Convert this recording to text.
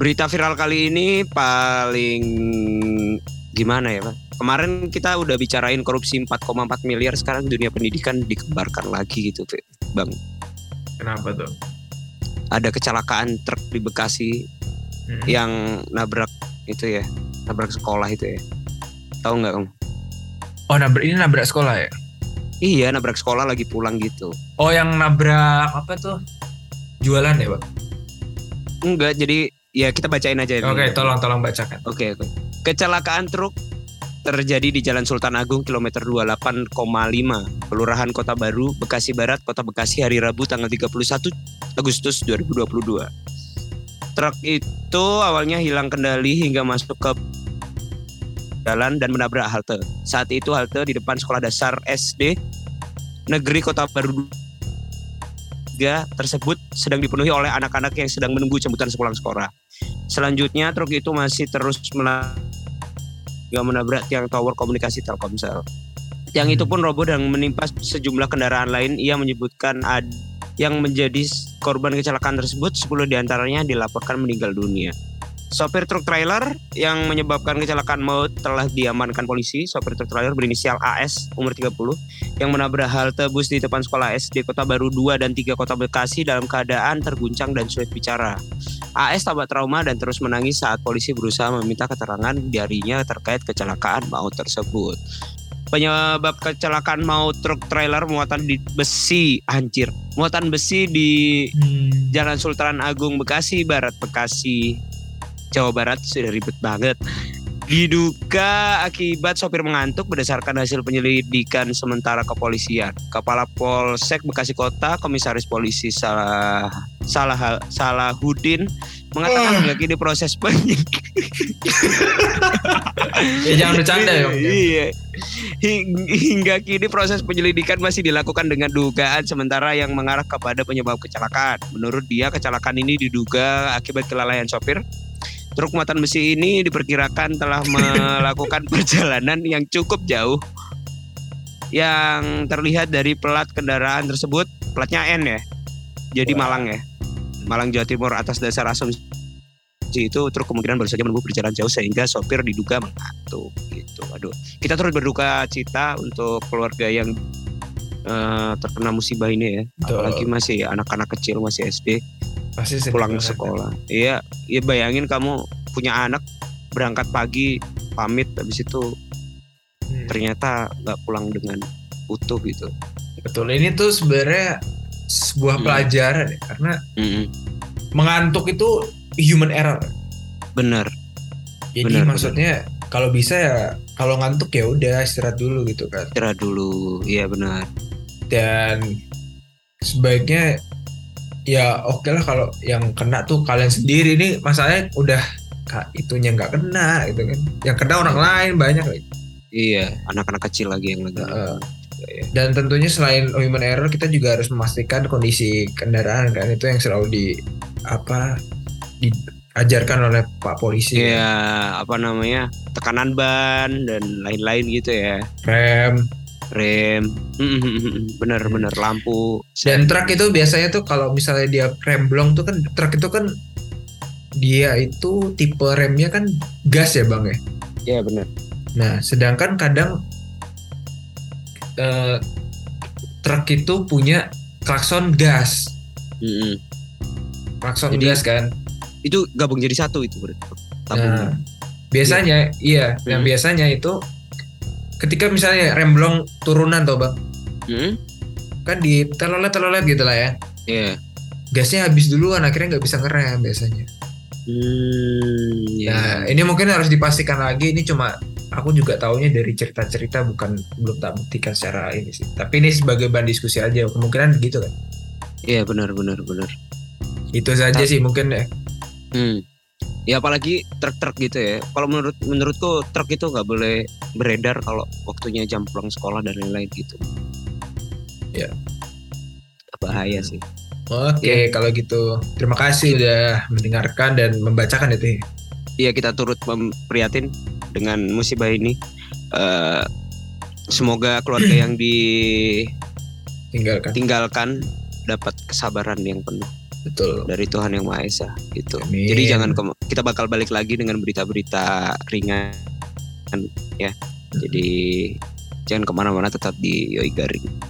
Berita viral kali ini paling gimana ya, Pak? Kemarin kita udah bicarain korupsi 4,4 miliar, sekarang dunia pendidikan dikembarkan lagi gitu, Bang. Kenapa tuh? Ada kecelakaan truk di Bekasi Hmm. yang nabrak itu ya, nabrak sekolah itu ya. Tahu nggak, Kamu? Oh, nabrak ini nabrak sekolah ya? Iya, nabrak sekolah lagi pulang gitu. Oh, yang nabrak apa tuh? Jualan ya, Pak? Enggak, jadi ya kita bacain aja. Oke, ini. tolong tolong bacakan. Oke, oke. Kecelakaan truk terjadi di Jalan Sultan Agung kilometer 28,5 Kelurahan Kota Baru, Bekasi Barat, Kota Bekasi hari Rabu tanggal 31 Agustus 2022. Truk itu awalnya hilang kendali hingga masuk ke jalan dan menabrak halte. Saat itu halte di depan sekolah dasar SD Negeri Kota Baru 3 tersebut sedang dipenuhi oleh anak-anak yang sedang menunggu jemputan sepulang sekolah. Selanjutnya truk itu masih terus menabrak tiang tower komunikasi Telkomsel. Tiang itu pun roboh dan menimpa sejumlah kendaraan lain. Ia menyebutkan ada yang menjadi korban kecelakaan tersebut 10 di antaranya dilaporkan meninggal dunia. Sopir truk trailer yang menyebabkan kecelakaan maut telah diamankan polisi. Sopir truk trailer berinisial AS umur 30 yang menabrak halte bus di depan sekolah SD Kota Baru 2 dan 3 Kota Bekasi dalam keadaan terguncang dan sulit bicara. AS tampak trauma dan terus menangis saat polisi berusaha meminta keterangan darinya terkait kecelakaan maut tersebut. Penyebab kecelakaan maut truk trailer muatan di besi, anjir. Muatan besi di Hmm. Jalan Sultan Agung Bekasi Barat Bekasi Jawa Barat sudah ribet banget. Diduga akibat sopir mengantuk berdasarkan hasil penyelidikan sementara kepolisian. Kepala Polsek Bekasi Kota, Komisaris Polisi Salah Salah Salahuddin mengatakan hingga kini proses penyidik Ya jangan bercanda ya. Om. Iya. Hing- Hingga kini proses penyelidikan masih dilakukan dengan dugaan sementara yang mengarah kepada penyebab kecelakaan. Menurut dia kecelakaan ini diduga akibat kelalaian sopir. Truk muatan besi ini diperkirakan telah melakukan perjalanan yang cukup jauh. Yang terlihat dari plat kendaraan tersebut, platnya N ya. Jadi Wah. Malang ya. Malang Jawa Timur atas dasar asumsi itu truk kemungkinan baru saja menempuh perjalanan jauh sehingga sopir diduga mengantuk gitu. Aduh, kita turut berduka cita untuk keluarga yang eh, terkena musibah ini ya. Apalagi masih anak-anak kecil masih SD Pasti sedih pulang banget. sekolah. Iya, ya bayangin kamu punya anak berangkat pagi pamit habis itu Hmm. ternyata nggak pulang dengan utuh gitu. Betul. Ini tuh sebenarnya sebuah Hmm. pelajaran ya karena Mm-mm. mengantuk itu human error. Bener, Jadi Benar, maksudnya kalau bisa ya kalau ngantuk ya udah istirahat dulu gitu kan. istirahat dulu. Iya benar. Dan sebaiknya ya oke lah kalau yang kena tuh kalian sendiri nih masalahnya udah kak itunya nggak kena gitu kan. Yang kena orang lain banyak. Iya, anak-anak kecil lagi yang lagi. Heeh. Dan tentunya selain human error kita juga harus memastikan kondisi kendaraan kan itu yang selalu di apa diajarkan oleh Pak polisi Iya, apa namanya? Tekanan ban dan lain-lain gitu ya. rem Rem. Bener-bener lampu. dan truk itu biasanya tuh kalau misalnya dia remblong tuh kan truk itu kan dia itu tipe remnya kan gas ya bang ya Iya bener. nah sedangkan kadang eh, truk itu punya klakson gas Mm-mm. klakson Jadi- gas kan Itu gabung jadi satu itu berarti. Nah, biasanya iya, yang Hmm. biasanya itu ketika misalnya remblong turunan tuh bang, Mm-mm. kan di telolet telolet gitu lah ya, Iya. gasnya habis duluan akhirnya nggak bisa ngerem biasanya. Hmm, ya. Nah ini mungkin harus dipastikan lagi. Ini cuma aku juga taunya dari cerita-cerita bukan belum tak buktikan secara ini sih. Tapi ini sebagai bahan diskusi aja kemungkinan gitu kan. Iya benar benar benar. Itu saja Ta- sih mungkin ya. Hmm. Ya apalagi truk-truk gitu ya. Kalau menurut menurutku truk itu nggak boleh beredar kalau waktunya jam pulang sekolah dan lain-lain gitu. Ya. Bahaya sih. Oke kalau gitu terima kasih udah mendengarkan dan membacakan itu. ya. Iya kita turut memprihatin dengan musibah ini. Eh, semoga keluarga yang ditinggalkan Tinggalkan. dapat kesabaran yang penuh. Betul dari Tuhan yang Maha Esa gitu. Amin. Jadi jangan kita bakal balik lagi dengan berita-berita ringan ya. Jadi jangan ke mana-mana tetap di Yoi Garing.